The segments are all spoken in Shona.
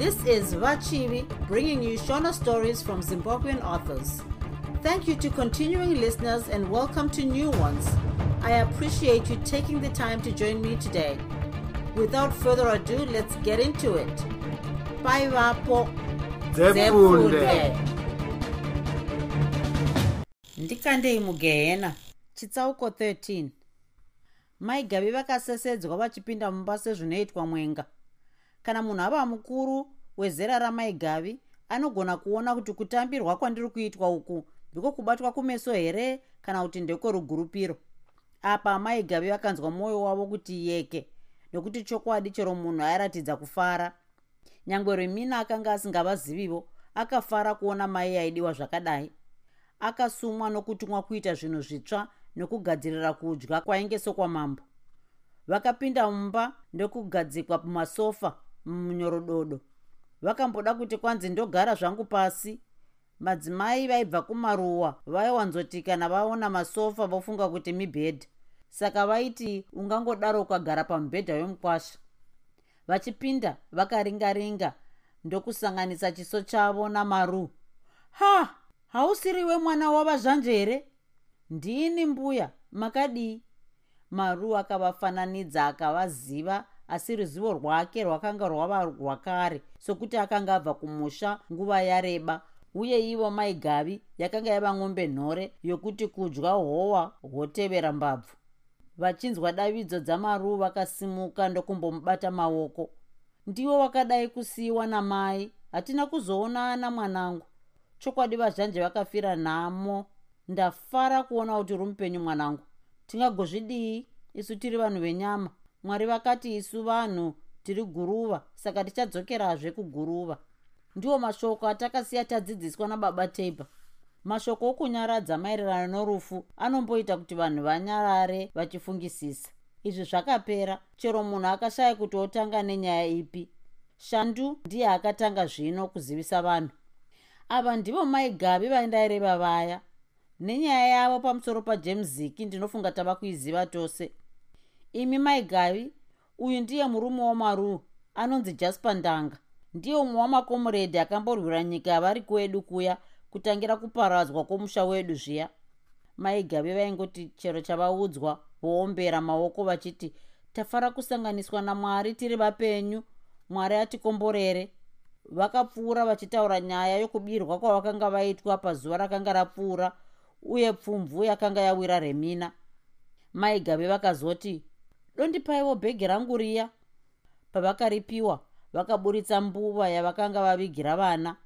This is Vachivi bringing you Shona stories from Zimbabwean authors. Thank you to continuing listeners and welcome to new ones. I appreciate you taking the time to join me today. Without further ado, let's get into it. Bye, Vapo. ndikandei mugehena chitsauko 13 maigavi vakasesedzwa vachipinda mumba sezvinoitwa mwenga kana munhu ava mukuru wezera ramaigavi anogona kuona kuti kutambirwa kwandiri kuitwa uku ndiko kubatwa kumeso here kana kuti ndekorugurupiro apa maigavi vakanzwa mwoyo wavo kuti yeke nekuti chokwadi chero munhu airatidza kufara. Nyangwe remina akanga asingavazivivo akafara kuona mai aidiwa zvakadai. Akasumwa nokutumwa kuita zvinhu zvitsva nekugadzirira kudya kwainge sokwamambo. Vakapinda mumba ndokugadzikwa mumasofa munyorododo vakamboda kuti kwanzi ndogara zvangu pasi. Madzimai vaibva kumaruwa vaiwanzoti kana vaona masofa vofunga kuti mibhedha. Saka vaiti ungangodaro ukagara pamubhedha wemukwasha. Vachipinda vakaringaringa ndokusanganisa chiso chavo namaru ha! Hausiriwe mwana wavazvanje here? Ndini mbuya makadii? Maru akavafananidza akavaziva asi ruzivo rwake rwakanga rwava rwakare sokuti akanga abva kumusha nguva yareba. Uye ivo maigavi yakanga yava ng'ombe nhore yokuti kudya howa hotevera mbabvu. Vachinzwa davidzo dzamaru vakasimuka ndokumbomubata maoko. Ndiwo wakadai kusiyiwa namai hatina kuzoonana mwanangu. Chokwadi vazhanje vakafira nhamo. Ndafara kuona kuti uri mupenyu mwanangu. Tingagozvidii? Isu tiri vanhu venyama mwari vakati isu vanhu tiri guruva. Saka tichadzokerazve kuguruva. Ndiwo mashoko atakasiya tadzidziswa nababa teipa mashoko okunyaradza maererano norufu anomboita kuti vanhu vanyarare vachifungisisa. Izvi zvakapera. Chero munhu akashaya kuti otanga nenyaya ipi? Shandu ndiye akatanga zvino kuzivisa vanhu. Ava ndivo maigavi vaindaireva vaya. Nenyaya yavo pamusoro pajames ziki ndinofunga tava kuiziva tose imi maigavi uyu ndiye murume wamaru anonzi jasper ndanga. Ndiye umwe wamakomuredhi akamborwira nyika yavari kwedu kuya kutangira kuparadzwa kwomusha wedu zviya. Maigavi vaingoti chero chavaudzwa voombera maoko vachiti tafara kusanganiswa namwari tiri vapenyu. Mwari atikomborere. Vakapfuura vachitaura nyaya yokubirwa kwavakanga vaitwa pazuva rakanga rapfuura uye pfumvu yakanga yawira remina. Maigave vakazoti dondipaiwo bhegi rangu riya. Pavakaripiwa vakaburitsa mbuva yavakanga vavigira vana.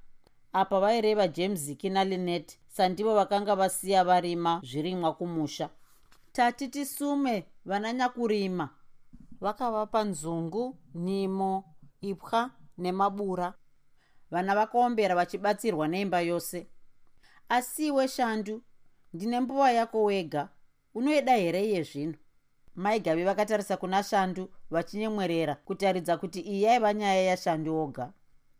Apa vaireva jamesiki nalinet sandivo vakanga vasiya varima zvirimwa kumusha. Tati tisume vananyakurima. Vakavapa nzungu nyimo ipwa nemabura. Vana vakaombera vachibatsirwa neimba yose. Asiwe shandu ndine mbuva yako wega. Unoida here iye zvino maigavi vakatarisa kuna shandu vachinyemwerera kutaridza kuti iyi yaiva nyaya yashandu oga.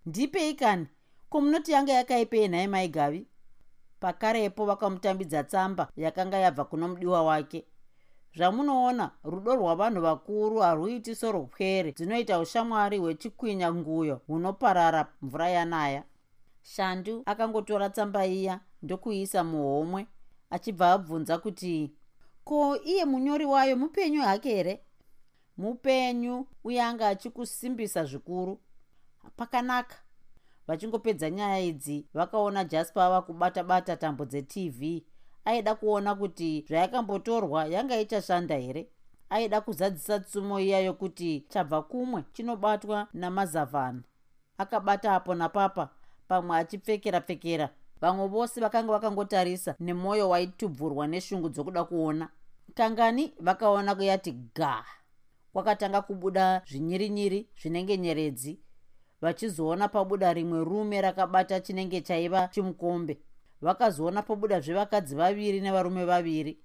Ndipei kani ko munoti yanga yakaipei nhaye maigavi? Pakarepo vakamutambidza tsamba yakanga yabva kuno mudiwa wake. Zvamunoona rudo rwavanhu vakuru harwuiti sorwopwere dzinoita ushamwari hwechikwinya nguyo hunoparara mvura yanaya. Shandu akangotora tsamba iya ndokuiisa muhomwe achibva abvunza kuti ko iye munyori wayo mupenyu hake here? Mupenyu uye anga achikusimbisa zvikuru. Pakanaka. Vachingopedza nyaya idzi vakaona jaspa ava kubata-bata tambo dzetv aida kuona kuti zvayakambotorwa yanga ichashanda here? Aida kuzadzisa tsumo iya yokuti chabva kumwe chinobatwa namazavhani akabata apo napapa pamwe achipfekera-pfekera. Vamwe vose vakanga vakangotarisa nemwoyo waitubvurwa neshungu dzokuda kuona kangani vakaona kuyati ga. Kwakatanga kubuda zvinyirinyiri zvinenge nyeredzi vachizoona pabuda rimwe rume rakabata chinenge chaiva chimukombe. Vakazoona pabuda zvevakadzi vaviri nevarume vaviri.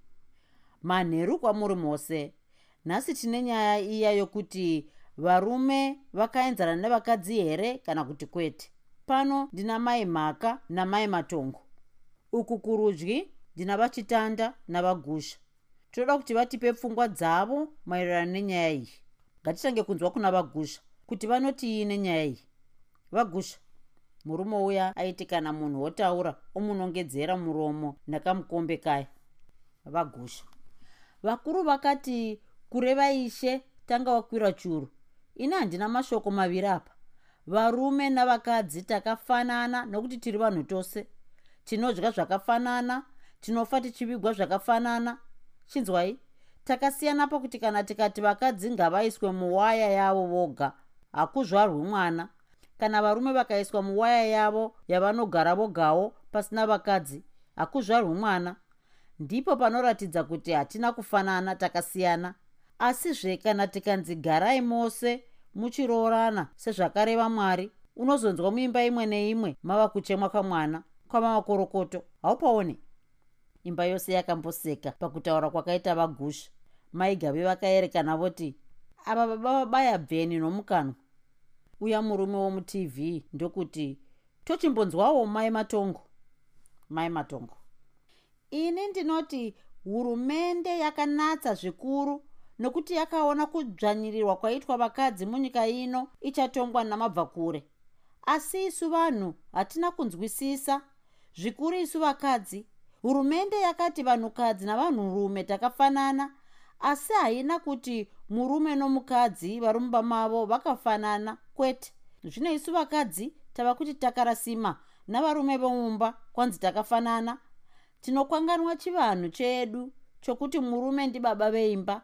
Manheru kwamuri mose nhasi tine nyaya iya yokuti varume vakaenzana nevakadzi here kana kuti kwete? Pano ndina mai mhaka namai matongo. Uku kurudyi ndina vachitanda navagusha toda kuti vatipe pfungwa dzavo maererano nenyaya iyi. Ngatitange kunzwa kuna vagusha kuti vanotii nenyaya iyi. Vagusha murume uya aiti kana munhu wotaura omunongedzera muromo nakamukombe kaya. Vagusha vakuru vakati kureva ishe tanga wakwira churu. Ini handina mashoko maviri apa. Varume navakadzi takafanana nokuti tiri vanhu tose. Tinodya zvakafanana tinofa tichivigwa zvakafanana chinzwai? Takasiyana pakuti kana tikati vakadzi ngavaiswe muwaya yavo voga hakuzvarwi mwana. Kana varume vakaiswa muwaya yavo yavanogara vogawo pasina vakadzi hakuzvarwi mwana. Ndipo panoratidza kuti hatina kufanana takasiyana. Asizve kana tikanzi garai mose muchiroorana sezvakareva mwari unozonzwa muimba imwe neimwe mava kuchemwa kwamwana kwamamakorokoto haupaone imba yose yakamboseka pakutaura kwakaita vagusha. Maigave vakaerekana voti ava baba vabaya bveni nomukanwa. Uya murume womutv ndokuti tochimbonzwawo mai matongo. Mai matongo ini ndinoti hurumende yakanatsa zvikuru nokuti yakaona kudzvanyirirwa kwaitwa vakadzi munyika ino ichatongwa namabvakure asi isu vanhu hatina kunzwisisa. Zvikuru isu vakadzi hurumende yakati vanhukadzi navanhurume takafanana asi haina kuti murume nomukadzi vari mumba mavo vakafanana kwete. Zvino isu vakadzi tava kuti takarasima navarume vomumba kwanzi takafanana. Tinokwanganwa chivanhu chedu chokuti murume ndibaba veimba.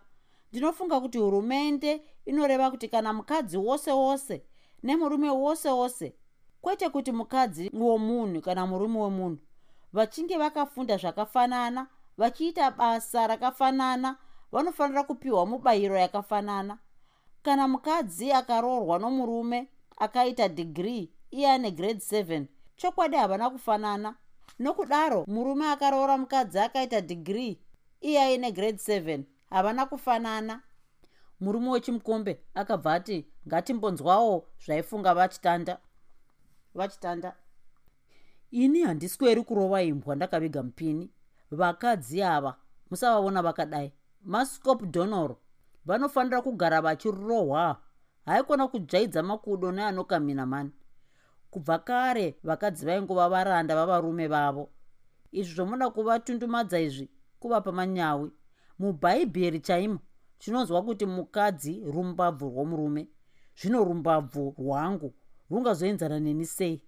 Ndinofunga kuti hurumende inoreva kuti kana mukadzi wose wose nemurume wose wose kwete kuti mukadzi womunhu kana murume wemunhu vachinge vakafunda zvakafanana vachiita basa rakafanana vanofanira kupiwa mubayiro yakafanana. Kana mukadzi akaroorwa nomurume akaita dhigiri iye ane grade 7 chokwadi havana kufanana. Nokudaro murume akaroora mukadzi akaita dhigiri iye aine grade 7 havana kufanana. Murume wechimukombe akabva ati ngatimbonzwawo zvaifunga vachitanda. Vachitanda ini handisweri kurova imbwa ndakaviga mupini. Vakadzi ava musavaona vakadai. Mascop donor vanofanira kugara vachirohwa. Haikona kudzvaidza makudo neanokamina mani. Kubva kare vakadzi vaingova varanda vavarume vavo. Izvi zvomuda kuvatundumadza izvi kuvapa manyawi. Mubhaibheri chaimo tinonzwa kuti mukadzi rumbabvu rwomurume. Zvino rumbabvu rwangu rungazoenzana neni sei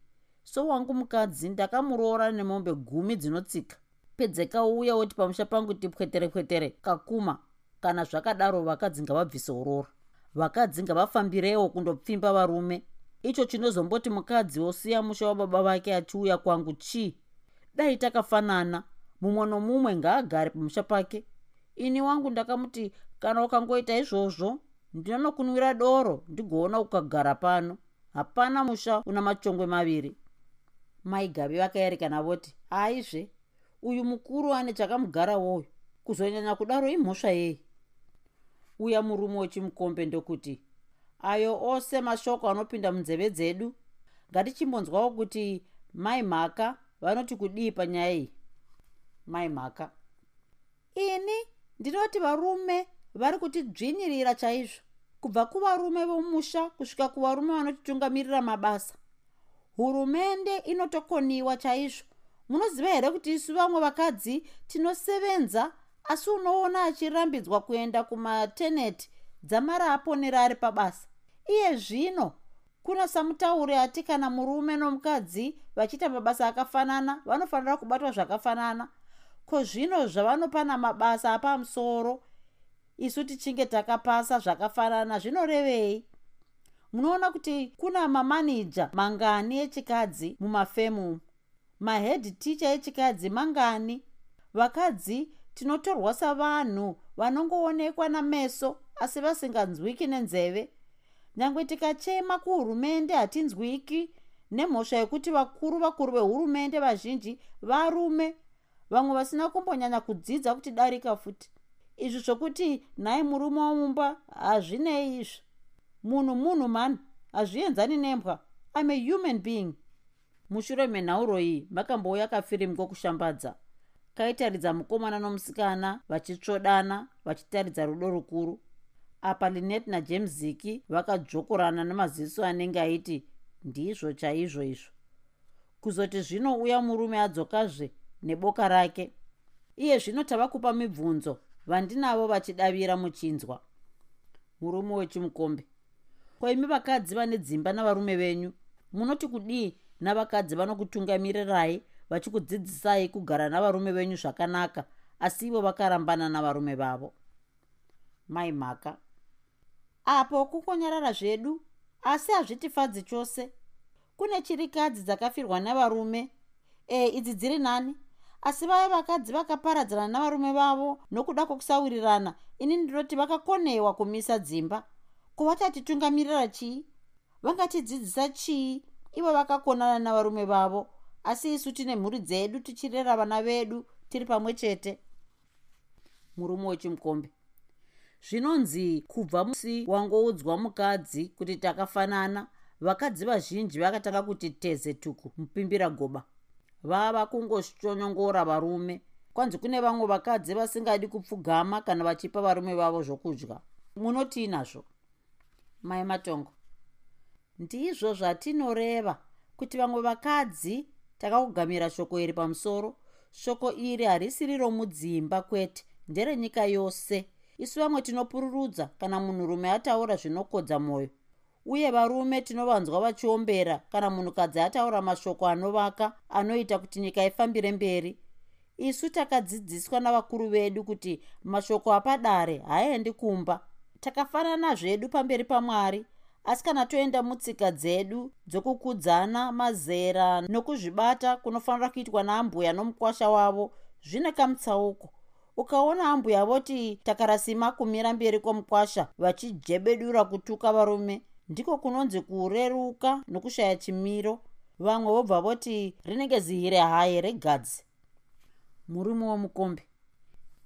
so wangu mukadzi ndakamuroora nemombe gumi dzinotsika. Pedzekauya woti pamusha pangu tipwetere pwetere kakuma. Kana zvakadaro vakadzi ngavabvise urora vakadzi ngavafambirewo kundopfimba varume. Icho chinozomboti mukadzi wosiya musha wababa vake achiuya kwangu chii? Dai takafanana. Mumwe nomumwe ngaagare pamusha pake. Ini wangu ndakamuti kana ukangoita izvozvo ndinonokunwira doro ndigoona ukagara pano. Hapana musha una machongwe maviri maigavi vakaerekana voti aizve uyu mukuru ane chakamugara woyo kuzonyanya kudaro imhosva yei? Uya murume wechimukombe ndokuti ayo ose mashoko anopinda munzeve dzedu ngatichimbonzwawo kuti mai mhaka vanoti kudii panyaya iyi. Mai mhaka ini ndinoti varume vari kutidzvinyirira chaizvo kubva kuvarume vomusha kusvika kuvarume vanotitungamirira mabasa hurumende inotokoniwa chaizvo. Munoziva here kuti isu vamwe vakadzi tinosevenza asi unoona achirambidzwa kuenda kumateneti dzamara aponera ari pabasa? Iye zvino kuna samutauri ati kana murume nomukadzi vachiita mabasa akafanana vanofanira kubatwa zvakafanana. Ko zvino zvavanopana mabasa apamusoro isu tichinge takapasa zvakafanana zvinorevei munoona kuti kuna mamanija mangani echikadzi mumafemu. Mahedhi ticha echikadzi mangani. Vakadzi tinotorwa savanhu vanongoonekwa nameso asi vasinganzwiki nenzeve. Nyange tikachema kuhurumende hatinzwiki nemhosva yekuti vakuru vakuru vehurumende vazhinji varume. Vamwe vasina kumbonyanya kudzidza kuti darika futi. Izvi zvokuti nhai murume womumba hazvinei izvi munhu munhu mani hazvienzani nembwa. Im a human being. Mushure menhauro iyi makambouya kafirimu kokushambadza kaitaridza mukomana nomusikana vachitsvodana vachitaridza rudo rukuru. Apa linet najames ziki vakadzvokorana nemaziso anenge aiti ndizvo chaizvo izvo. Kuzoti zvinouya murume adzokazve neboka rake. Iye zvino tava kupa mibvunzo vandinavo vachidavira muchinzwa. Murume wechimukombe ko imi vakadzi vane dzimba navarume venyu munoti kudii navakadzi vanokutungamirirai vachikudzidzisai kugara navarume venyu zvakanaka asi ivo vakarambana navarume vavo? Mai mhaka. Apo kukonyarara zvedu asi hazvitifadzi chose. Kune chirikadzi dzakafirwa navarume e idzi dziri nani? Asi vaya vakadzi vakaparadzana navarume vavo nokuda kwokusawirirana ini ndinoti vakakonewa kumisa dzimba kuvachatitungamirira chii? Vangatidzidzisa chii? Ivo vakakonana navarume vavo. Asi isu tine mhuri dzedu tichirera vana vedu tiri pamwe chete. Murume wechimukombe. Zvinonzi kubva musi wangoudzwa mukadzi kuti takafanana vakadzi vazhinji vakatanga kuti teze tuku mupimbira goba. Vava kungoshonyongora varume. Kwanzi kune vamwe vakadzi vasingadi kupfugama kana vachipa varume vavo zvokudya. Munotii nazvo mai matongo. Ndizvo zvatinoreva kuti vamwe vakadzi takakugamira shoko iri pamusoro. Shoko iri harisiri romudzimba kwete nderenyika yose. Isu vamwe tinopururudza kana munhurume ataura zvinokodza mwoyo. Uye varume tinovanzwa vachiombera kana munhukadzi ataura mashoko anovaka anoita kuti nyika ifambire mberi. Isu takadzidziswa navakuru vedu kuti mashoko apadare haaendi kumba takafanana zvedu pamberi pamwari. Asi kana toenda mutsika dzedu dzokukudzana mazera nokuzvibata kunofanira kuitwa naambuya nomukwasha wavo zvine kamutsauko. Ukaona ambuya voti takarasima kumira mberi kwomukwasha vachijebedura kutuka varume ndiko kunonzi kureruka nokushaya chimiro. Vamwe vobva voti rinenge zihire haye regadzi murume womukombe.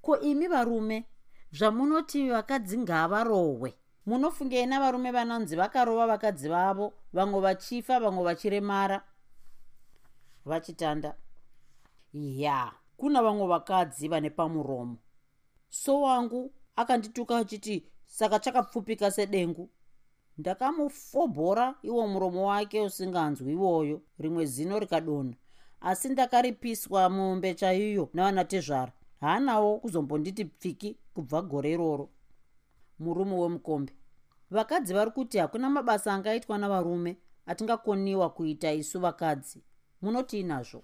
Ko imi varume zvamunoti vakadzi ngavarohwe. Munofungei navarume vanonzi vakarova vakadzi vavo vamwe vachifa vamwe vachiremara. Vachitanda ya kuna vamwe vakadzi vane pamuromo. So wangu akandituka achiti saka chakapfupika sedengu. Ndakamufobhora iwo muromo wake usinganzwi iwoyo rimwe zino rikadonha. Asi ndakaripiswa mombe chaiyo navana tezvara haanawo kuzombonditi pfiki kubva gore iroro. Murume wemukombe vakadzi vari kuti hakuna mabasa angaitwa navarume atingakoniwa kuita isu vakadzi munotii nazvo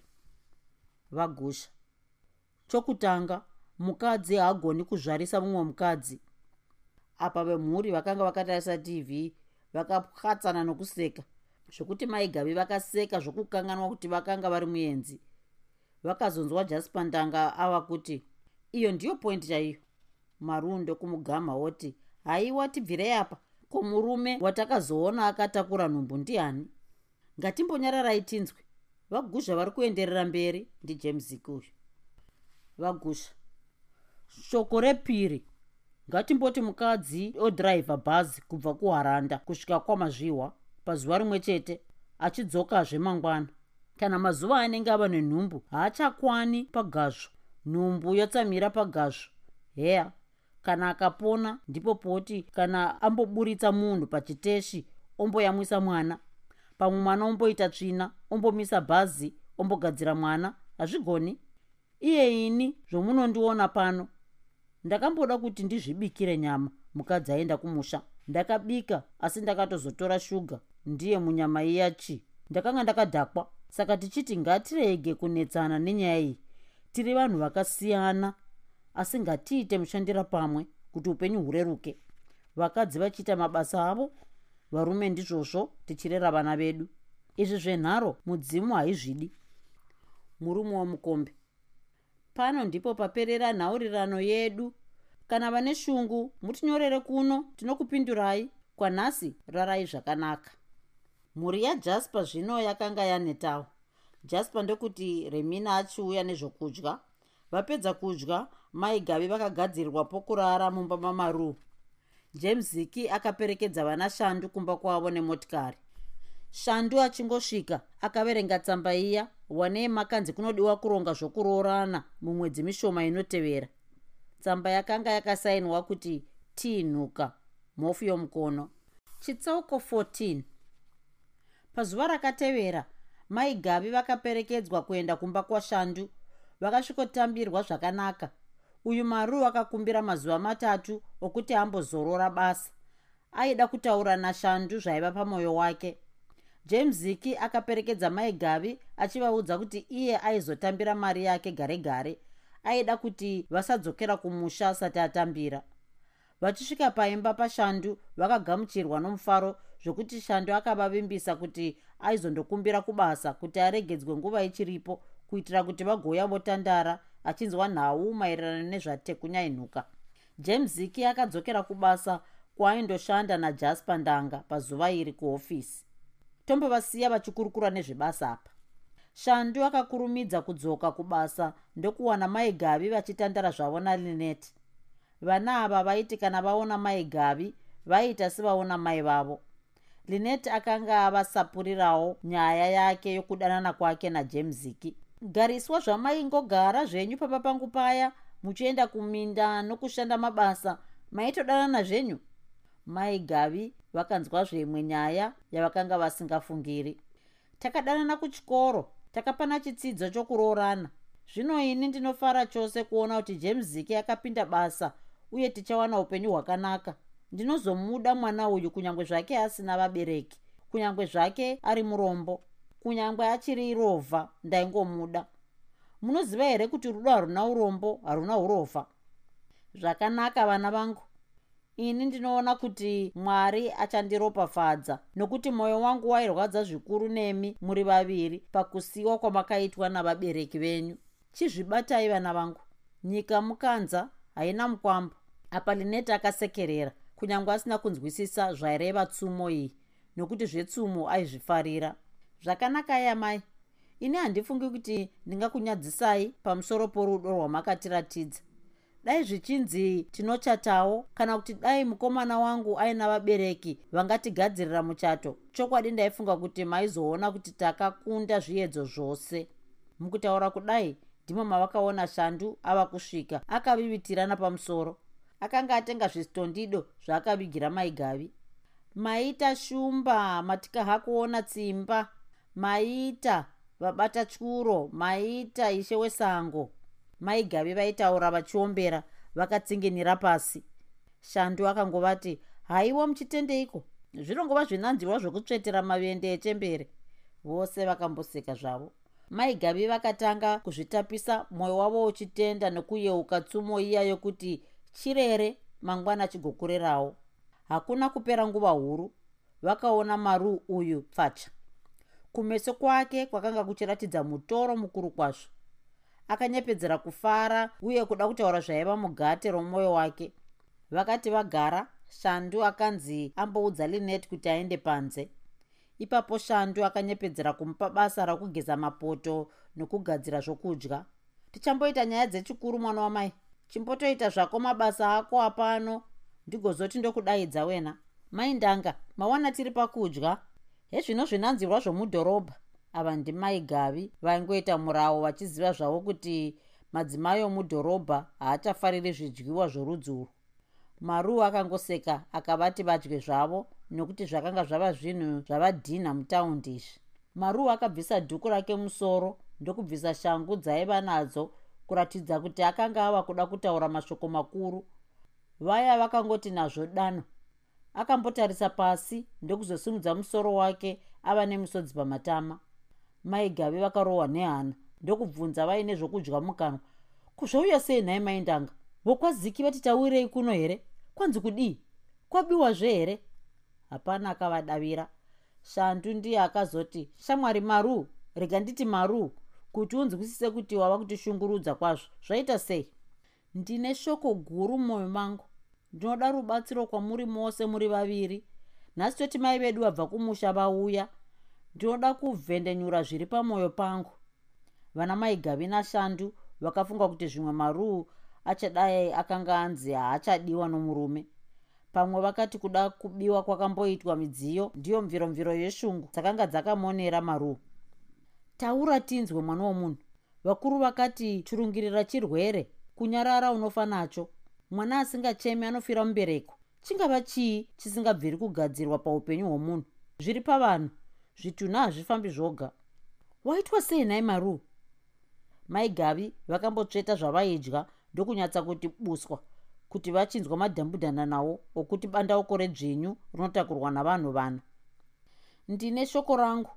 vagusha. Chokutanga mukadzi haagoni kuzvarisa mumwe mukadzi. Apa vemhuri vakanga vakatarisa tv vakapwatsana nokuseka zvokuti maigavi vakaseka zvokukanganwa kuti vakanga vari muenzi vakazonzwa jaspandanga ava kuti iyo ndiyo poindi chaiyo. Marunde kumugama woti haiwa tibvirei apa. Ko murume watakazoona akatakura nhumbu ndiani? Ngatimbonyararai tinzwi vaguzha vari kuenderera mberi ndijames zikuyu vagusha shoko repiri. Ngatimboti mukadzi odhiraivha bhazi kubva kuharanda kusvika kwamazvihwa pazuva rimwe chete achidzokazve mangwana kana mazuva anenge ava nenhumbu haachakwani pagazvo nhumbu yotsamira pagazvo heya kana akapona ndipo poti kana amboburitsa munhu pachiteshi omboyamwisa mwana. Pamwe mwana omboita tsvina ombomisa bhazi ombogadzira mwana hazvigoni. Iye ini zvomunondiona pano. Ndakamboda kuti ndizvibikire nyama mukadzi aenda kumusha. Ndakabika asi ndakatozotora shuga. Ndiye munyama iyachi ndakanga ndakadhakwa saka tichiti ngatirege kunetsana nenyaya iyi. Tiri vanhu vakasiyana asi ngatiite mushandira pamwe kuti upenyu hureruke. Vakadzi vachiita mabasa avo varume ndizvozvo tichirera vana vedu. Izvi zvenharo mudzimu haizvidi. Murume womukombe. Pano ndipo paperera nhaurirano yedu. Kana vane shungu mutinyorere kuno tinokupindurai kwanhasi rarai zvakanaka mhuri yajaspa zvino yakanga yanetawo jaspa ndokuti remina achiuya nezvokudya. Vapedza kudya maigavi vakagadzirirwa pokurara mumba mamaru. James ziki akaperekedza vana shandu kumba kwavo nemotikari. Shandu achingosvika akaverenga tsamba iya wanei makanzi kunodiwa kuronga zvokuroorana mumwedzi mishoma inotevera. Tsamba yakanga yakasainwa kuti tinhuka mhofu yomukono. Chitsauko 14 pazuva rakatevera mai gavi vakaperekedzwa kuenda kumba kwashandu. Vakasvikotambirwa zvakanaka. Uyu maru akakumbira mazuva matatu okuti ambozorora basa. Aida kutaura nashandu zvaiva pamwoyo wake. Jamesiki akaperekedza mai gavi achivaudza kuti iye aizotambira mari yake gare gare aida kuti vasadzokera kumusha asati atambira. Vachisvika paimba pashandu vakagamuchirwa nomufaro zvokuti shandu akavavimbisa kuti aizondokumbira kubasa kuti aregedzwe nguva ichiripo kuitira kuti vagouya votandara achinzwa nhau maererano nezvatekunyainuka jamesiki akadzokera kubasa kwaaindoshanda najaspa ndanga pazuva iri kuhofisi. Tombovasiya vachikurukura nezvebasa apa. Shandu akakurumidza kudzoka kubasa ndokuwana mai gavi vachitandara zvavo nalinet vana ava vaiti kana vaona mai gavi vaiita sevaona mai vavo linet akanga avasapurirawo nyaya yake yokudanana kwake najemziki gariswa zvamaingogara zvenyu papa pangu paya muchienda kuminda nokushanda mabasa maitodanana zvenyu? Mai gavi vakanzwa zvimwe nyaya yavakanga vasingafungiri. Takadanana kuchikoro takapana chitsidzo chokuroorana. Zvino ini ndinofara chose kuona kuti jemziki akapinda basa uye tichawana upenyu hwakanaka ndinozomuda mwana uyu kunyange zvake asina vabereki kunyange zvake ari murombo kunyange achiri rovha ndaingomuda. Munoziva here kuti rudo haruna urombo haruna urovha zvakanaka vana vangu. Ini ndinoona kuti mwari achandiropafadza nokuti mwoyo wangu wairwadza zvikuru nemi muri vaviri pakusiyiwa kwamakaitwa navabereki venyu. Chizvibatai vana vangu. Nyika mukanza haina mukwambo. Apa lineti akasekerera kunyange asina kunzwisisa zvaireva tsumo iyi nokuti zvetsumo aizvifarira. Zvakanaka yamai. Ini handifungi kuti ndingakunyadzisai pamusoro porudo rwamakatiratidza. Dai zvichinzi tinochatawo kana kuti dai mukomana wangu aina vabereki vangatigadzirira muchato chokwadi ndaifunga kuti maizoona kuti takakunda zviedzo zvose. Mukutaura kudai ndimo mavakaona shandu ava kusvika akavivitirana pamusoro akanga atenga zvistondido zvaakavigira maigavi. Maita shumba matika hakuona tsimba. Maita vabata tyuro maita ishe wesango. Maigavi vaitaura vachiombera vakatsinginira pasi. Shandu akangovati haiwa muchitendeiko? Zvinongova zvinanzirwa zvokutsvetera mavende echembere. Vose vakamboseka zvavo. Maigavi vakatanga kuzvitapisa mwoyo wavo uchitenda nokuyeuka tsumo iya yokuti chirere mangwana chigokurerawo hakuna kupera nguva huru. Vakaona maru uyu pfacha. Kumeso kwake kwakanga kuchiratidza mutoro mukuru kwazvo. Akanyepedzera kufara uye kuda kutaura zvaiva mugate romwoyo wake. Vakati vagara shandu akanzi amboudza linet kuti aende panze. Ipapo shandu akanyepedzera kumupa basa rakugeza mapoto nokugadzira zvokudya. Tichamboita nyaya dzechikuru mwana wamai chimbotoita zvako mabasa ako apano ndigozoti ndokudaidza wena. Mai ndanga mawana tiri pakudya. Hezvino zvinanzirwa zvomudhorobha. Ava ndimai gavi vaingoita murawo vachiziva zvavo kuti madzimai omudhorobha haachafariri zvidyiwa zvorudzi urwu. Maruu akangoseka akavati vadye zvavo nokuti zvakanga zvava zvinhu zvavadhinha mutaundi izvi. Maruu akabvisa dhuku rake musoro ndokubvisa shangu dzaiva nadzo kuratidza kuti akanga ava kuda kutaura mashoko makuru. Vaya vakangoti nazvo dano. Akambotarisa pasi ndokuzosimudza musoro wake ava nemisodzi pamatama. Maigavi vakarohwa nehana ndokubvunza vaine zvokudya mukanwa. Kuzvauya sei nhai maindanga vokwaziki vati tawirei kuno here? Kwanzi kudii? Kwabiwazve here? Hapana akavadavira. Shandu ndiye akazoti shamwari maru rega nditi maru kuti unzwisise kuti wava kutishungurudza kwazvo. Zvaita sei? Ndine shoko guru mumwoyo mangu. Ndinoda rubatsiro kwamuri mose muri vaviri. Nhasi toti mai vedu vabva kumusha vauya ndinoda kuvhendenyura zviri pamwoyo pangu. Vana maigavi nashandu vakafunga kuti zvimwe maruu achadai akanga anzi haachadiwa nomurume. Pamwe vakati kuda kubiwa kwakamboitwa midziyo ndiyo mviromviro yeshungu dzakanga dzakamonera maruu taura tinzwe mwana womunhu. Vakuru vakati churungirira chirwere kunyarara unofa nacho. Mwana asingachemi anofira mubereko. Chingava chii chisingabviri kugadzirwa paupenyu hwomunhu? Zviri pavanhu. Zvitunhu hazvifambi zvoga. Waitwa sei nhai maru? Mai gavi vakambotsveta zvavaidya ndokunyatsa kuti buswa kuti vachinzwa madhambudhana nawo okuti bandauko redzvinyu rinotakurwa navanhu vana. Ndine shoko rangu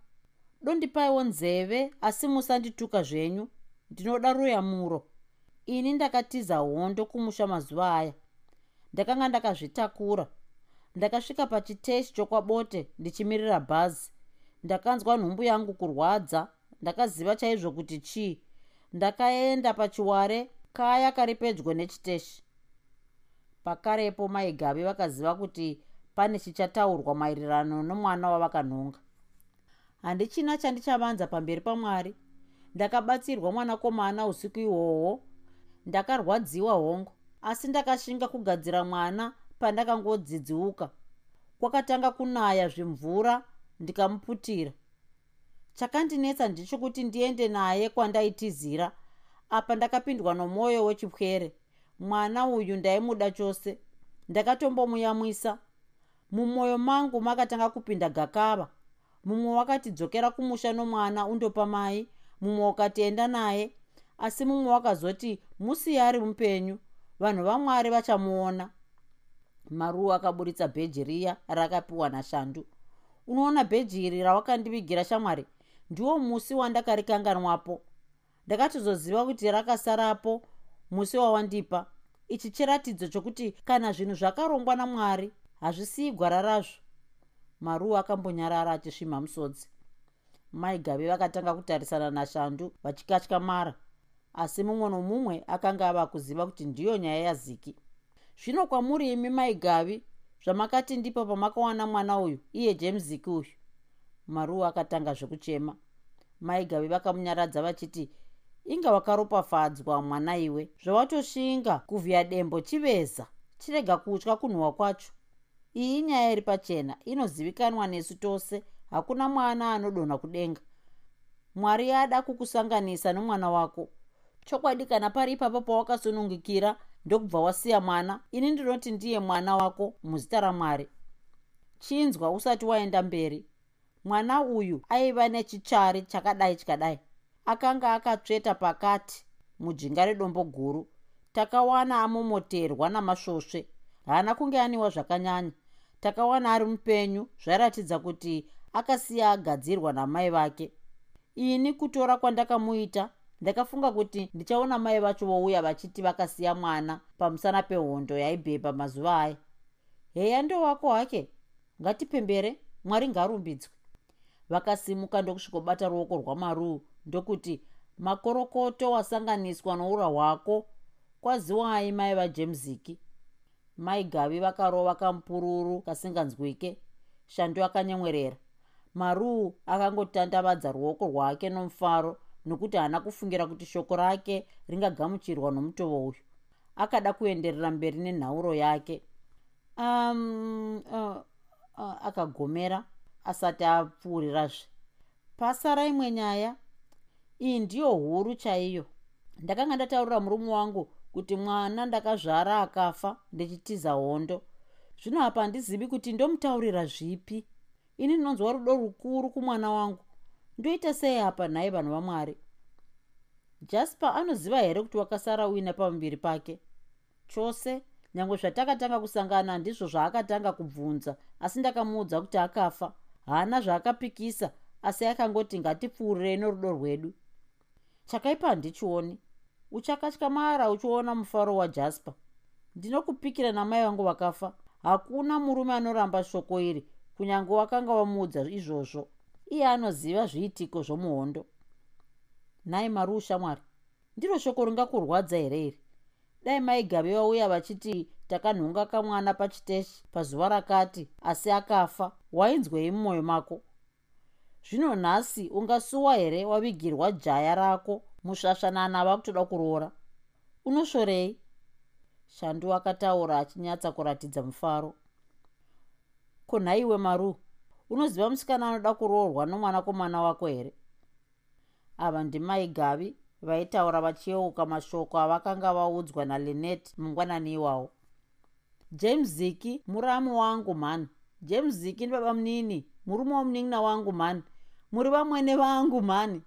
dondipaiwo nzeve asi musandituka zvenyu. Ndinoda ruyamuro. Ini ndakatiza hondo kumusha mazuva aya. Ndakanga ndakazvitakura. Ndakasvika pachiteshi chokwabote ndichimirira bhazi. Ndakanzwa nhumbu yangu kurwadza. Ndakaziva chaizvo kuti chii. Ndakaenda pachiware kaya kari pedyo nechiteshi. Pakarepo maigave vakaziva kuti pane chichataurwa maererano nomwana wavakanhonga handichina chandichavanza pamberi pamwari. Ndakabatsirwa mwanakomana usiku ihwohwo ndakarwadziwa hongu asi ndakashinga kugadzira mwana pandakangodzidziuka. Kwakatanga kunaya zvimvura ndikamuputira. Chakandinetsa ndichokuti ndiende naye kwandaitizira. Apa ndakapindwa nomwoyo wechipwere. Mwana uyu ndaimuda chose. Ndakatombomuyamwisa mumwoyo mangu makatanga kupinda gakava mumwe wakatidzokera kumusha nomwana undopa mai mumwe ukatienda naye asi mumwe wakazoti musiye ari mupenyu. Vanhu vamwari vachamuona. Maruwa akaburitsa bheji riya rakapiwa nashandu. Unoona bheji iri rawakandivigira shamwari? Ndiwo musi wandakarikanganwapo. Ndakatozoziva kuti rakasarapo musi wawandipa. Ichi chiratidzo chokuti kana zvinhu zvakarongwa namwari hazvisiyi gwara razvo maruwa akambonyarara achisvimha musodzi. Maigave vakatanga kutarisana nashandu vachikatyamara asi mumwe nomumwe akanga ava kuziva kuti ndiyo nyaya yaziki. Zvino kwamuri imi maigavi zvamakati ndipo pamakawana mwana uyu iye james ziki uyu maruwa akatanga zvekuchema maigavi vakamunyaradza vachiti inga wakaropafadzwa mwana iwe. Zvawatoshinga kuvhiya dembo chiveza. Chirega kutya kunhuhwa kwacho iyi nyaya iri pachena inozivikanwa nesu tose. Hakuna mwana anodonha kudenga. Mwari ada kukusanganisa nomwana wako. Chokwadi kana pari ipapo pawakasunungukira ndokubva wasiya mwana ini ndinoti ndiye mwana wako muzita ramwari. Chinzwa usati waenda mberi. Mwana uyu aiva nechichari chakadai chikadai akanga akatsveta pakati mujinga redombo guru. Takawana amomoterwa namasvosve haana kunge aniwa zvakanyanya takawana ari mupenyu zvairatidza kuti akasiya agadzirwa namai vake. Ini kutora kwandakamuita ndakafunga kuti ndichaona mai vacho vouya vachiti vakasiya mwana pamusana pehondo yaibhebha mazuva aya. Heya ndowako hake? Ngatipembere mwari ngarumbidzwe. Vakasimuka ndokusvikobata ruoko rwamaruu ndokuti makorokoto wasanganiswa noura hwako kwaziwai mai vajemziki mai gavi vakarova kamupururu kasinganzwike. Shandu akanyemwerera maruu akangotandavadza ruoko rwake nomufaro nokuti haana kufungira kuti shoko rake ringagamuchirwa nomutovo uyu. Akada kuenderera mberi nenhauro yake. Um, uh, uh, akagomera asati apfuurirazve pasara imwe nyaya iyi ndiyo huru chaiyo. Ndakanga ndataurira murume wangu kuti mwana ndakazvara akafa ndichitiza hondo. Zvino apa handizivi kuti ndomutaurira zvipi. Ini ndinonzwa rudo rukuru kumwana wangu. Ndoita sei apa nhai vanhu vamwari jasper anoziva here kuti wakasara uina pamuviri pake? Chose nyange zvatakatanga kusangana ndizvo zvaakatanga kubvunza asi ndakamuudza kuti akafa. Haana zvaakapikisa asi akangoti ngatipfuurirei norudo rwedu. Chakaipa handichioni uchakatyamara uchiona mufaro wajasper. Ndinokupikira namai vangu vakafa. Hakuna murume anoramba shoko iri kunyange wakanga wamuudza izvozvo. Iye anoziva zviitiko zvomuhondo. Nhai mari ushamwari ndiro shoko ringakurwadza here iri? Dai maigave vauya vachiti takanhonga kamwana pachiteshi pazuva rakati asi akafa. Wainzwei mumwoyo mako. Zvino nhasi ungasuwa here wavigirwa jaya rako musvasvanana vakutoda kuroora. Unoshorei? Shandu akataura achinyatsa kuratidza mufaro kunhaiwe maru. Unoziva musikana anoda kuroorwa nomwanakomana wako here? Ava ndimai gavi vaitaura vachiyeuka mashoko avakanga vaudzwa nalinet mungwanani iwawo. James ziki muramu wangu mhani. James ziki ndibaba munini murume womunin'ina wangu mhani. Muri vamwene vangu mhani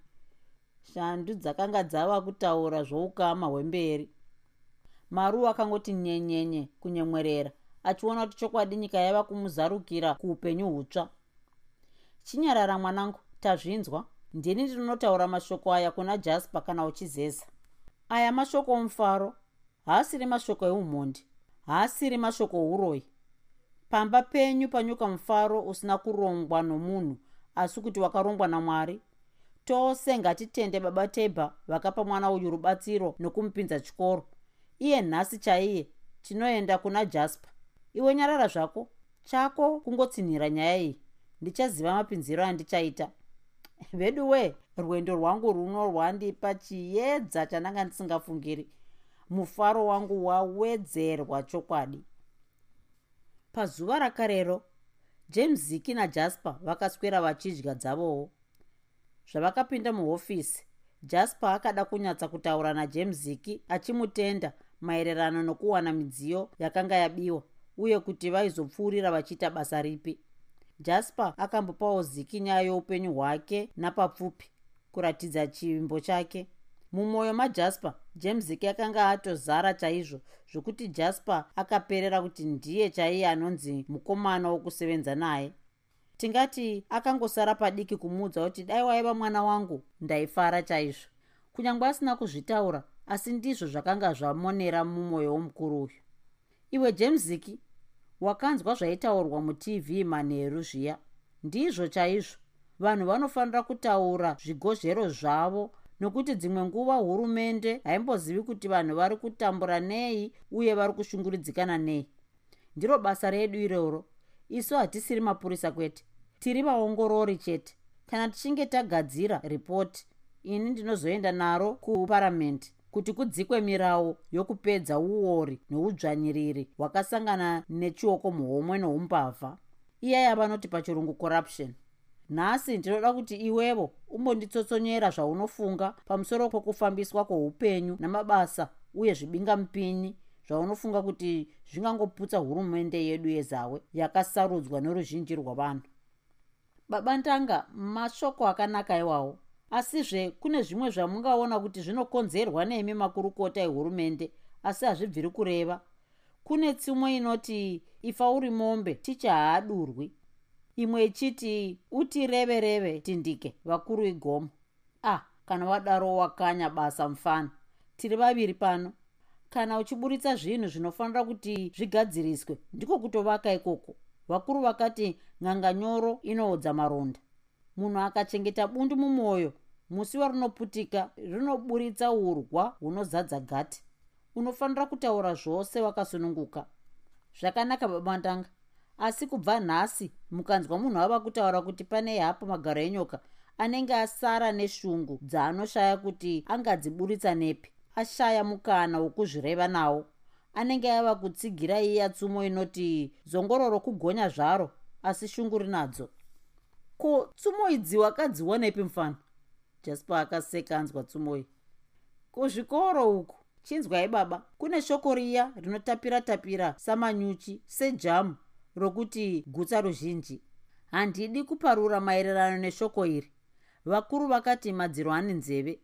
shandu dzakanga dzava kutaura zvoukama hwemberi. Maru akangoti nyenyenye kunyemwerera achiona kuti chokwadi nyika yaiva kumuzarukira kuupenyu hutsva. Chinyarara mwanangu tazvinzwa. Ndini ndinotaura mashoko aya kuna jasper kana uchizeza. Aya mashoko omufaro haasiri mashoko eumhondi haasiri mashoko ouroyi pamba penyu panyuka mufaro usina kurongwa nomunhu asi kuti wakarongwa namwari tose ngatitende baba tebha vakapa mwana uyu rubatsiro nokumupinza chikoro. Iye nhasi chaiye tinoenda kuna jasper. Iwe nyarara zvako chako kungotsinhira nyaya iyi. Ndichaziva mapinziro andichaita. Vedu we rwendo rwangu runo rwandipa chiedza chandanga ndisingafungiri. Mufaro wangu wawedzerwa chokwadi. Pazuva rakarero james ziki najasper vakaswera vachidya dzavowo zvavakapinda muhofisi. Jasper akada kunyatsa kutaura najames ziki achimutenda maererano nokuwana midziyo yakanga yabiwa uye kuti vaizopfuurira vachiita basa ripi. Jasper akambopawo ziki nyaya youpenyu hwake napapfupi kuratidza chivimbo chake. Mumwoyo majasper james ziki akanga atozara chaizvo zvokuti jasper akaperera kuti ndiye chaiye anonzi mukomana wokusevenza naye tingati akangosara padiki kumuudza kuti dai waiva mwana wangu ndaifara chaizvo. Kunyange asina kuzvitaura asi ndizvo zvakanga zvamonera mumwoyo womukuru uyu. Iwe james ziki wakanzwa zvaitaurwa mutv manheru zviya. Ndizvo chaizvo. Vanhu vanofanira kutaura zvigozhero zvavo nokuti dzimwe nguva hurumende haimbozivi kuti vanhu vari kutambura nei uye vari kushunguridzikana nei. Ndiro basa redu iroro. Isu hatisiri mapurisa kwete tiri vaongorori chete. Kana tichinge tagadzira ripoti ini ndinozoenda naro kuparamende kuti kudzikwe mirawo yokupedza uori noudzvanyiriri hwakasangana nechioko muhomwe noumbavha. Iyaya vanoti pachirungu corruption. Nhasi ndinoda kuti iwevo umbonditsotsonyera zvaunofunga pamusoro kwekufambiswa kwoupenyu namabasa uye zvibingamupini zvaunofunga kuti zvingangoputsa hurumende yedu yezawe yakasarudzwa noruzhinji rwavanhu babandanga mashoko akanaka iwawo. Asizve kune zvimwe zvamungaona kuti zvinokonzerwa nemi makurukota ehurumende asi hazvibviri kureva. Kune tsumo inoti ifa uri mombe ticha haadurwi. Imwe ichiti utireve reve tindike vakuru igomo. Ah kana wadaro wakanya basa mufana. Tiri vaviri pano. Kana uchiburitsa zvinhu zvinofanira kuti zvigadziriswe ndiko kutovaka ikoko. Vakuru vakati ng'anga nyoro inoodza maronda. Munhu akachengeta bundu mumwoyo musi warinoputika rinoburitsa urwa hunozadza gati. Unofanira kutaura zvose wakasununguka. Zvakanaka babandanga asi kubva nhasi mukanzwa munhu ava kutaura kuti pane hapo magaro enyoka anenge asara neshungu dzaanoshaya kuti angadziburitsa nepi ashaya mukana wokuzvireva nawo. Anenge ava kutsigira iya tsumo inoti zongororo kugonya zvaro asi shungu rinadzo. Ko tsumo idzi wakadzionepi mufana? Jasper akaseka anzwa tsumo iyi kuzvikoro uku? Chinzwai baba. Kune shoko riya rinotapira tapira samanyuchi sejamu rokuti gutsa ruzhinji. Handidi kuparura maererano neshoko iri. Vakuru vakati madziro ane nzeve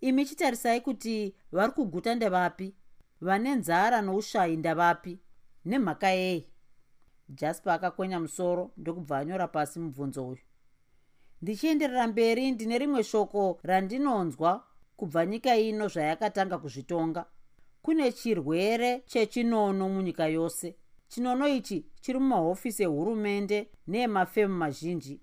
imi chitarisai kuti vari kuguta ndevapi vane nzara noushayi ndavapi? Nemhaka yei jasper akakwenya musoro ndokubva anyora pasi mubvunzo uyu. Ndichienderera mberi ndine rimwe shoko randinonzwa kubva nyika ino zvayakatanga kuzvitonga. Kune chirwere chechinono munyika yose. Chinono ichi chiri mumahofisi ehurumende neemafemu mazhinji.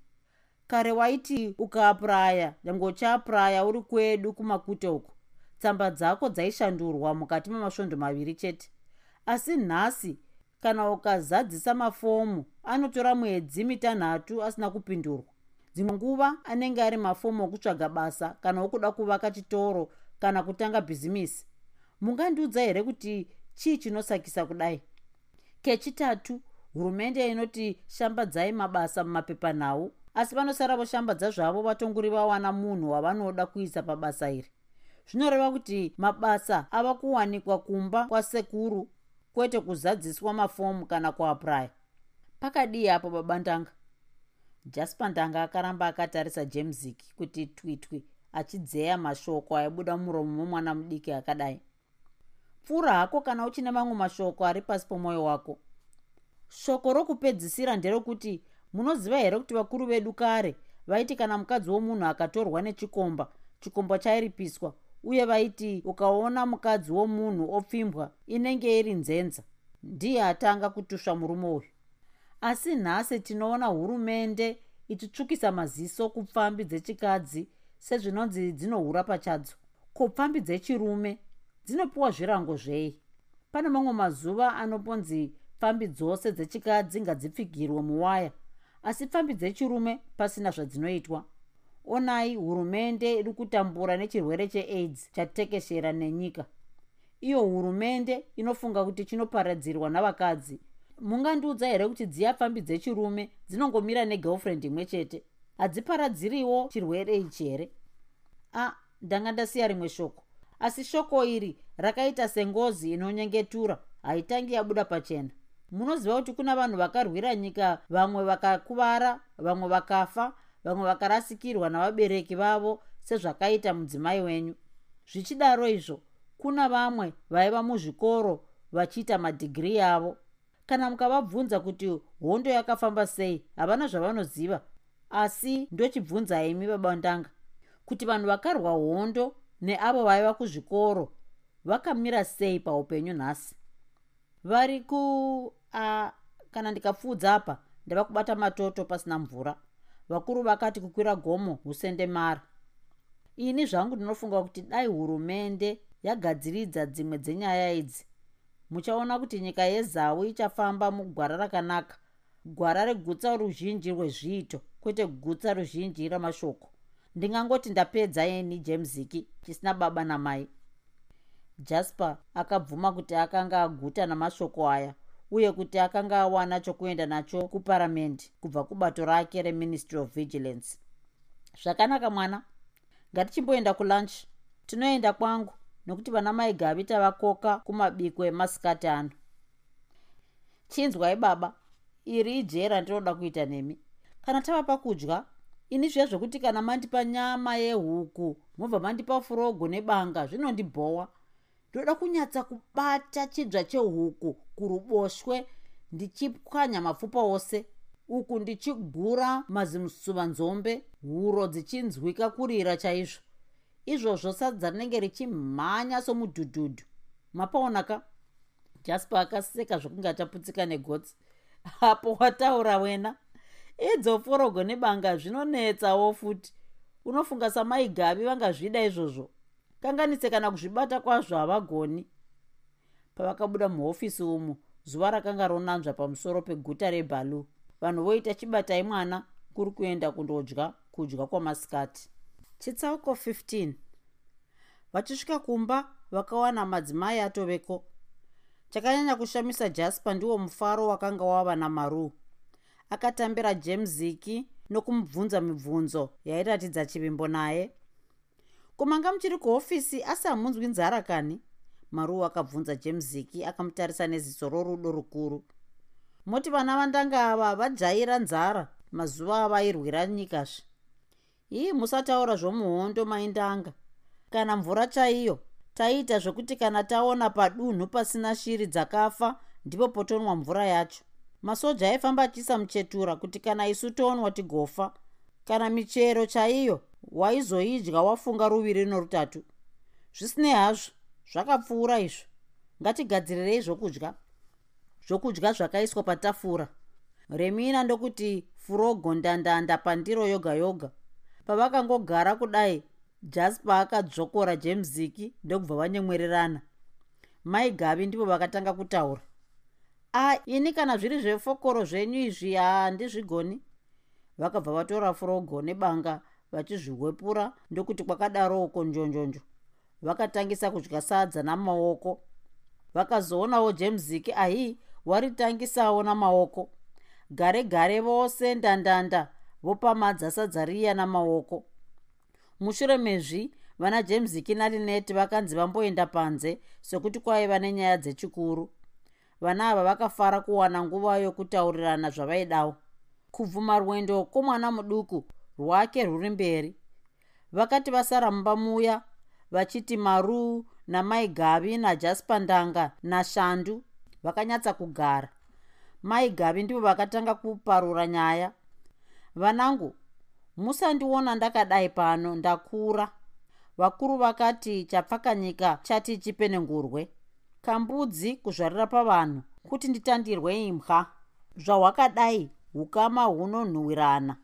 Kare waiti ukaapuraya nyange uchiapuraya uri kwedu kumakute uku tsamba dzako dzaishandurwa mukati memasvondo maviri chete. Asi nhasi kana ukazadzisa mafomu anotora mwedzi mitanhatu asina kupindurwa. Dzimwe nguva anenge ari mafomu okutsvaga basa kana okuda kuvaka chitoro kana kutanga bhizimisi mungandiudza here kuti chii chinosakisa kudai? Kechitatu hurumende inoti shambadzai mabasa mumapepanhau asi vanosara voshambadza zvavo vatongori vawana munhu wavanoda kuisa pabasa iri. Zvinoreva kuti mabasa ava kuwanikwa kumba kwasekuru kwete kuzadziswa mafomu kana kuapuraya pakadii apo babandanga. Jaspa ndanga akaramba akatarisa jamesik kuti twitwi achidzeya mashoko aibuda muromo momwana mudiki akadai. Pfuura hako kana uchine mamwe mashoko ari pasi pomwoyo wako. Shoko rokupedzisira nderekuti munoziva here kuti vakuru vedu kare vaiti kana mukadzi womunhu akatorwa nechikomba chikomba chairipiswa uye vaiti ukaona mukadzi womunhu opfimbwa inenge iri nzenza ndiye atanga kutusva murume uyu. Asi nhasi tinoona hurumende ichitsvukisa maziso kupfambi dzechikadzi sezvinonzi dzinohura pachadzo. Ko pfambi dzechirume dzinopiwa zvirango zvei? Pane mamwe mazuva anoponzi pfambi dzose dzechikadzi ngadzipfigirwe muwaya asi pfambi dzechirume pasina zvadzinoitwa onai hurumende iri kutambura nechirwere cheaids chatekeshera nenyika. Iyo hurumende inofunga kuti chinoparadzirwa navakadzi. Mungandiudza here kuti dziya pfambi dzechirume dzinongomira negirlfriend imwe chete? Hadziparadziriwo chirwere ichi here? A ndanga ndasiya rimwe shoko. Asi shoko iri rakaita sengozi inonyengetura haitangi yabuda pachena. Munoziva kuti kuna vanhu vakarwira nyika vamwe vakakuvara vamwe vakafa vamwe vakarasikirwa navabereki vavo sezvakaita mudzimai wenyu. Zvichidaro izvo kuna vamwe vaiva muzvikoro vachiita madhigiri avo kana mukavabvunza kuti hondo yakafamba sei havana zvavanoziva. Asi ndochibvunza imi babandanga kuti vanhu vakarwa hondo neavo vaiva kuzvikoro vakamira sei paupenyu nhasi? Vari ku a kana ndikapfuudza apa ndava kubata matoto pasina mvura vakuru vakati kukwira gomo husendemara ini zvangu ndinofunga kuti dai hurumende yagadziridza dzimwe dzenyaya idzi. Muchaona kuti nyika yezau ichafamba mugwara rakanaka. Gwara regutsa ruzhinji rwezviito kwete gutsa ruzhinji ramashoko. Ndingangoti ndapedza ini jamesiki chisina baba namai. Jasper akabvuma kuti akanga aguta namashoko aya uye kuti akanga awana chokuenda nacho kuparamendi kubva kubato rake reministry of vigilance. Zvakanaka mwana. Ngatichimboenda kulunch. Tinoenda kwangu nokuti vana mai gavi tavakoka kumabiko emasikati ano. Chinzwai baba. Iri ijera ndinoda kuita nemi. Kana tava pakudya ini zviya zvokuti kana mandipa nyama yehuku mobva mandipa furogo nebanga zvinondibhowa. Ndoda kunyatsa kubata chidzva chehuku kuruboshwe ndichipwanya mapfupa ose. Uku ndichigura mazimusuvanzombe huro dzichinzwika kurira chaizvo. Izvozvo sadza rinenge richimhanya somudhudhudhu. Mapaonaka. Jasper akaseka zvokunge achaputsika negotsi apo wataura wena. Idzo forogo nebanga zvinonetsawo futi. Unofunga samaigavi vangazvida izvozvo. Kanganise kana kuzvibata kwazvo havagoni pavakabuda muhofisi umu zuva rakanga ronanzva pamusoro peguta rebalu vanhu voita chibatai mwana kuri kuenda kundodya kudya kwamasikati. Chitsauko 15 vachisvika kumba vakawana madzimai atoveko chakanyanya kushamisa jasper ndiwo mufaro wakanga wava namaru. Akatambira jemziki nokumubvunza mibvunzo yairatidza chivimbo naye. Kumanga muchiri kuhofisi asi hamunzwi nzara kani maru akabvunza jemziki akamutarisa neziso rorudo rukuru. Moti vana vandanga ava vajaira nzara mazuva avairwira nyikazve ii musataura zvomuhondo maindanga. Kana mvura chaiyo taiita zvokuti kana taona padunhu pasina shiri dzakafa ndipo potonwa mvura yacho. Masoja aifamba achiisa muchetura kuti kana isu tonwa tigofa. Kana michero chaiyo waizoidya wafunga ruviri norutatu. Zvisinei hazvo zvakapfuura izvo ngatigadzirirei zvokudya zvokudya zvakaiswa patafura. Remina ndokuti furogo ndandanda pandiro yoga yoga pavakangogara kudai jasper akadzokora jemziki ndokubva vanyemwererana mai gavi ndivo vakatanga kutaura. A ini kana zviri zvefokoro zvenyu izvi handizvigoni vakabva vatora furogo nebanga vachizvihwepura ndokuti kwakadaroko njonjonjo vakatangisa kudya sadza namaoko. Vakazoonawo jemziki ahi waritangisawo namaoko. Gare gare vose ndandanda vopamadza sadza riya namaoko. Mushure mezvi vana jemziki narineti vakanzi vamboenda panze sekuti kwaiva nenyaya dzechikuru. Vana ava vakafara kuwana nguva yokutaurirana zvavaidawo. Kubvuma rwendo kwomwana muduku rwake rwuri mberi. Vakati vasara mumba muya vachiti maruu namai gavi najaspa ndanga nashandu vakanyatsa kugara. Mai gavi ndivo vakatanga kuparura nyaya. Vanangu musandiona ndakadai pano ndakura. Vakuru vakati chapfakanyika chati chipenengurwe kambudzi kuzvarira pavanhu kuti nditandirwe imwa zvahwakadai ukama hunonhuhwirana.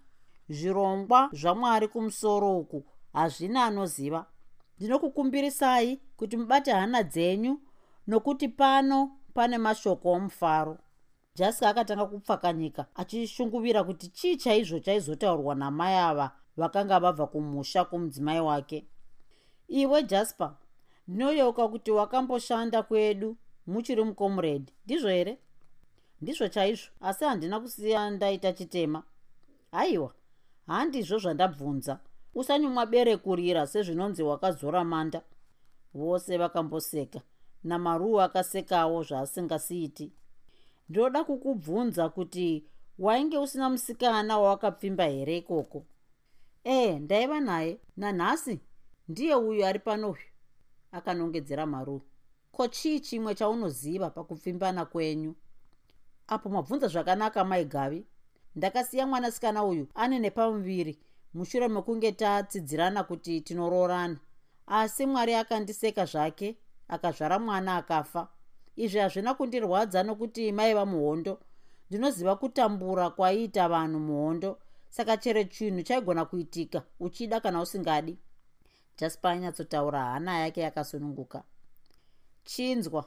Zvirongwa zvamwari kumusoro uku hazvina anoziva ndinokukumbirisai kuti mubate hana dzenyu nokuti pano pane mashoko omufaro. Jaska akatanga kupfakanyika achishunguvira kuti chii chaizvo chaizotaurwa namai ava vakanga vabva kumusha kumudzimai wake. Iwe jasper ndinoyeuka kuti wakamboshanda kwedu muchiri mucomrade ndizvo here? Ndizvo chaizvo asi handina kusiya ndaita chitema. Aiwa handizvo zvandabvunza usanyumwa berekurira sezvinonzi wakazora manda. Vose vakamboseka namaruu akasekawo zvaasingasiiti ndinoda kukubvunza kuti wainge usina musikana wawakapfimba here ikoko? Ee ndaiva naye. Nanhasi ndiye uyu ari panohyu akanongedzera maruu ko chii chimwe chaunoziva pakupfimbana kwenyu? Apo mabvunza zvakanaka maigavi ndakasiya mwanasikana uyu ane nepamuviri mushure mekunge tatsidzirana kuti tinoroorana asi mwari akandiseka zvake akazvara mwana akafa. Izvi hazvina kundirwadza nokuti maiva muhondo. Ndinoziva kutambura kwaiita vanhu muhondo. Saka chero chinhu chaigona kuitika uchida kana usingadi? Jaspa anyatsotaura hana yake yakasununguka. Chinzwa.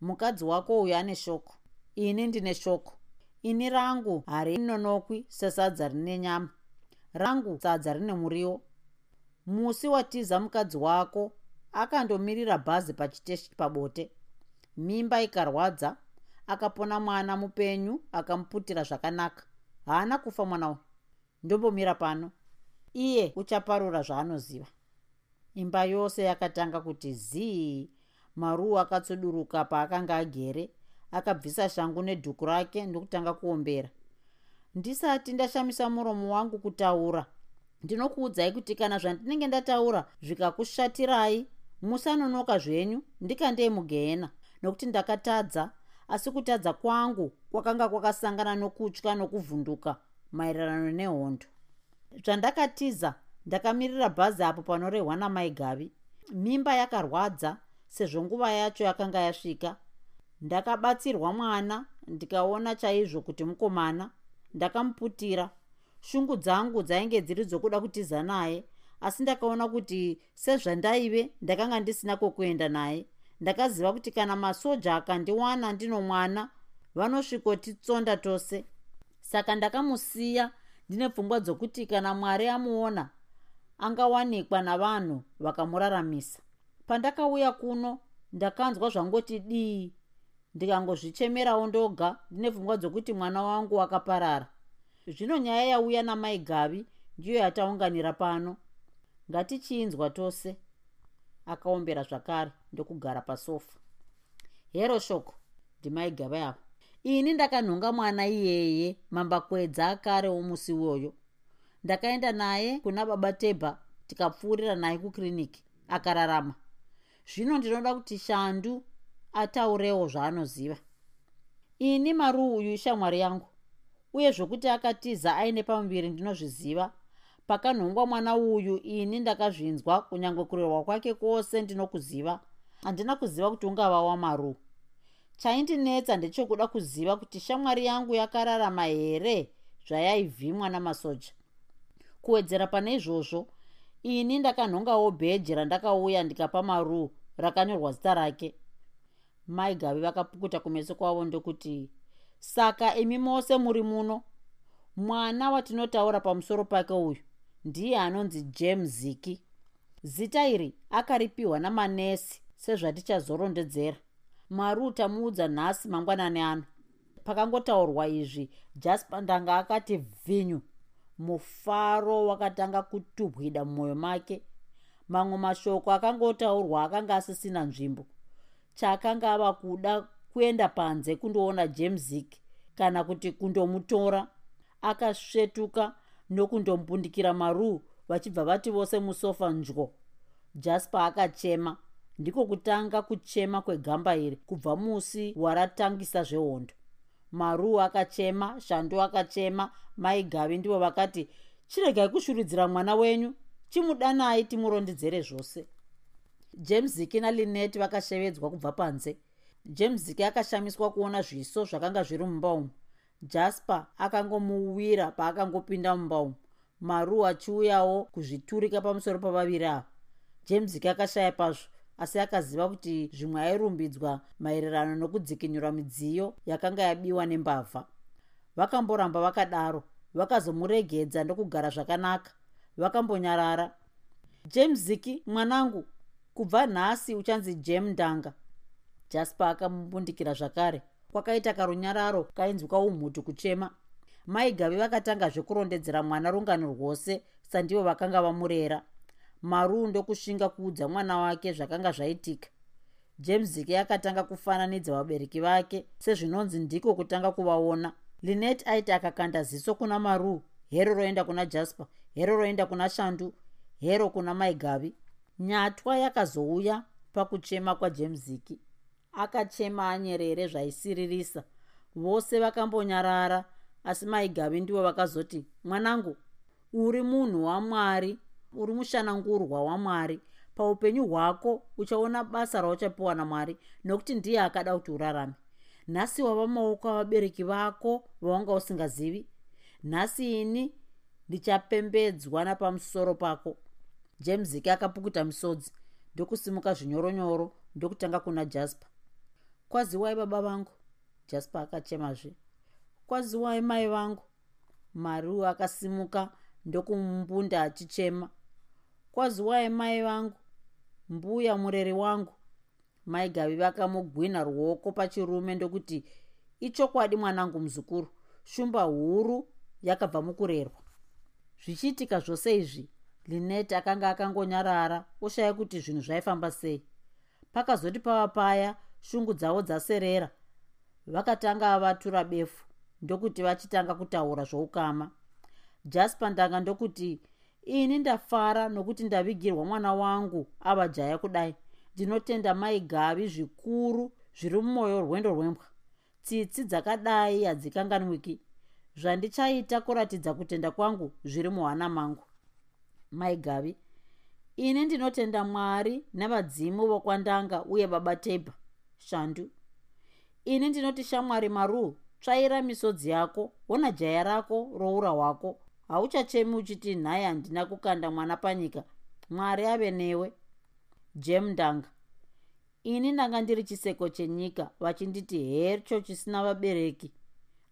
Mukadzi wako uyu ane shoko. Ini ndine shoko. Ini rangu harinonokwi sesadza rine nyama rangu sadza rine muriwo. Musi watiza mukadzi wako akandomirira bhazi pachiteshi pabote. Mimba ikarwadza akapona mwana mupenyu akamuputira zvakanaka. Haana kufa mwana uyu ndombomira pano. Iye uchaparura zvaanoziva. Imba yose yakatanga kuti zii. Maruu akatsoduruka paakanga agere akabvisa shangu nedhuku rake ndokutanga kuombera ndisati ndashamisa muromo wangu kutaura. Ndinokuudzai kuti kana zvandinenge ndataura zvikakushatirai musanonoka zvenyu ndikandei mugehena nokuti ndakatadza asi kutadza kwangu kwakanga kwakasangana nokutya nokuvhunduka maererano nehondo. Zvandakatiza ndakamirira bhazi apo panorehwa namai gavi. Mimba yakarwadza sezvo nguva yacho yakanga yasvika. Ndakabatsirwa mwana ndikaona chaizvo kuti mukomana ndakamuputira. Shungu dzangu dzainge dziri dzokuda kutiza naye asi ndakaona kuti sezvandaive ndakanga ndisina kwokuenda naye. Ndakaziva kuti kana masoja akandiwana ndino mwana vanosvikotitsonda tose. Saka ndakamusiya ndine pfungwa dzokuti kana mwari amuona angawanikwa navanhu vakamuraramisa. Pandakauya kuno ndakanzwa zvangoti dii ndikangozvichemerawo ndoga ndine pfungwa dzokuti mwana wangu akaparara zvino nyaya yauya namai gavi ndiyo yataunganira pano. Ngatichinzwa tose. Akaombera zvakare ndokugara pasofa. Hero shoko ndimai gavi avo ini ndakanhonga mwana iyeye mambakwedza akare womusi iwoyo ndakaenda naye kuna baba tebha tikapfuurira naye kukiriniki akararama. Zvino ndinoda kuti shandu ataurewo zvaanoziva. Ini maruu uyu ishamwari yangu uye zvokuti akatiza aine pamuviri ndinozviziva pakanhongwa mwana uyu ini ndakazvinzwa kunyange kurehwa kwake kwose ndinokuziva. Handina kuziva kuti ungava wamaruu chaindinetsa ndechekuda kuziva kuti shamwari yangu yakararama here zvayaivhimwa namasoja. Kuwedzera pane izvozvo ini ndakanhongawo bheji randakauya ndikapa maruu rakanyorwa zita rake mai gavi vakapukuta kumeso kwavo ndokuti saka imi mose muri muno. Mwana watinotaura pamusoro pake uyu ndiye anonzi james ziki. Zita iri akaripiwa namanesi sezvatichazorondedzera maruu tamuudza nhasi mangwanani ano. Pakangotaurwa izvi jaspa ndanga akati bvinyu mufaro wakatanga kutubwida mumwoyo make. Mamwe mashoko akangotaurwa akanga asisina nzvimbo chaakanga ava kuda kuenda panze kundoona jamesik kana kuti kundomutora. Akasvetuka nokundombundikira maruu vachibva vati vose musofa nzvo jasper akachema ndiko kutanga kuchema kwegamba iri kubva musi waratangisa zvehondo. Maruu akachema shandu akachema mai gavi ndivo vakati chiregai kushurudzira mwana wenyu chimudanai timurondedzere zvose jamesiki nalinet vakashevedzwa kubva panze. Jamesiki akashamiswa kuona zviso zvakanga zviri mumba umu. Jasper akangomuwira paakangopinda mumba umu. Maruu achiuyawo kuzviturika pamusoro pavaviri ava. Jamesiki akashaya pazvo asi akaziva kuti zvimwe airumbidzwa maererano nokudzikinyura midziyo yakanga yabiwa nembavha. Vakamboramba vakadaro vakazomuregedza ndokugara zvakanaka vakambonyarara. Jamesiki mwanangu kubva nhasi uchanzi jem ndanga. Jasper akamubundikira zvakare. Kwakaita karunyararo kainzwika umhutu kuchema. Mai gavi vakatanga zvekurondedzera mwana rungano rwose sandivo vakanga vamurera. Maruu ndokusvinga kuudza mwana wake zvakanga zvaitika. Jamesiki akatanga kufananidza vabereki vake sezvinonzi ndiko kutanga kuvaona. Linet aiti akakanda ziso kuna maruu hero roenda kuna jasper hero roenda kuna shandu hero kuna maigavi nyatwa yakazouya pakuchema kwajemziki akachema anyerere zvaisiririsa. Vose vakambonyarara asi maigavi ndivo vakazoti mwanangu uri munhu wamwari uri mushanangurwa wamwari paupenyu hwako uchaona basa rauchapiwa namwari nokuti ndiye akada kuti urarame. Nhasi wava maoko avabereki vako vawanga usingazivi. Nhasi ini ndichapembedzwa napamusoro pako jamesiki akapukuta misodzi ndokusimuka zvinyoronyoro ndokutanga kuna jasper. Kwaziwai baba vangu? Jasper akachemazve. Kwaziwai mai vangu? Mariu akasimuka ndokumumbunda achichema. Kwaziwai mai vangu? Mbuya mureri wangu. Mai gavi vakamugwina ruoko pachirume ndokuti ichokwadi mwanangu muzukuru shumba huru yakabva mukurerwa. Zvichiitika zvose izvi linet akanga akangonyarara oshaya kuti zvinhu zvaifamba sei. Pakazoti pava paya shungu dzavo dzaserera. Vakatanga vatura befu ndokuti vachitanga kutaura zvoukama. Jasper ndanga ndokuti ini ndafara nokuti ndavigirwa mwana wangu ava jaya kudai. Ndinotenda mai gavi zvikuru zviri mumwoyo rwendo rwembwa. Tsitsi dzakadai hadzikanganwiki. Zvandichaita kuratidza kutenda kwangu zviri muhana mangu mai gavi ini ndinotenda mwari navadzimu vokwandanga uye baba tebha shandu. Ini ndinoti shamwari maruu tsvaira misodzi yako ona jaya rako roura hwako hauchachemi uchiti nhai handina kukanda mwana panyika mwari ave newe. Jem ndanga. Ini ndanga ndiri chiseko chenyika vachinditi hecho chisina vabereki.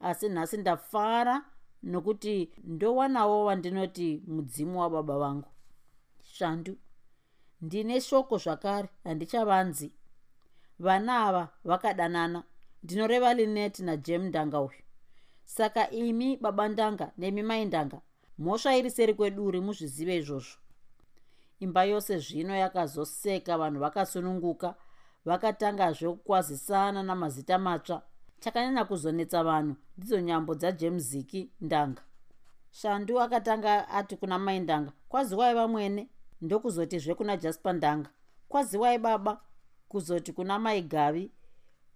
Asi nhasi ndafara nokuti ndowanawo wandinoti mudzimu wababa vangu svandu ndine shoko zvakare handichavanzi. Vana ava vakadanana ndinoreva linet najem ndanga uyu. Saka imi baba ndanga nemi mai ndanga mhosva iri seri kweduri muzvizive izvozvo. Imba yose zvino yakazoseka vanhu vakasununguka vakatangazve kukwazisana namazita matsva chakanyanya kuzonetsa vanhu ndidzo nyambo dzajemziki ndanga. Shandu akatanga ati kuna mai ndanga kwaziwai vamwene? Ndokuzotizve kuna jasper ndanga. Kwaziwai baba? Kuzoti kuna mai gavi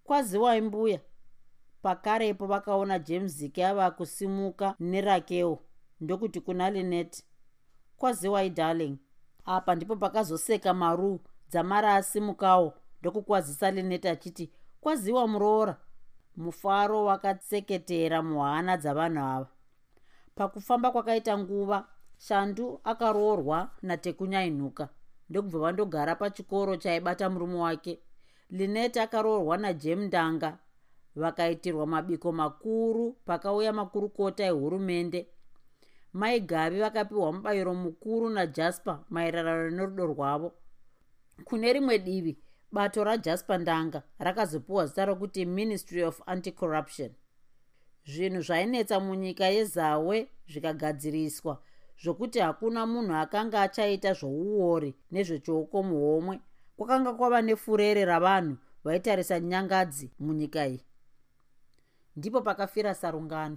kwaziwai mbuya? Pakarepo vakaona jemziki ava kusimuka nerakewo ndokuti kuna linet kwaziwai darling. Apa ndipo pakazoseka maruu dzamara asimukawo ndokukwazisa linet achiti kwaziwa muroora mufaro wakatseketera muhana dzavanhu ava. Pakufamba kwakaita nguva shandu akaroorwa natekunyainuka ndokubva vandogara pachikoro chaibata murume wake. Linet akaroorwa najem ndanga. Vakaitirwa mabiko makuru pakauya makurukota ehurumende. Mai gavi vakapiwa mubayiro mukuru najasper maererano nerudo rwavo. Kune rimwe divi bato rajasper ndanga rakazopiwa zita rokuti ministry of anticorruption. Zvinhu zvainetsa munyika yezawe zvikagadziriswa zvokuti hakuna munhu akanga achaita zvouori nezvechioko muhomwe. Kwakanga kwava nefurere ravanhu vaitarisa nyangadzi munyika iyi. Ndipo pakafira sarungano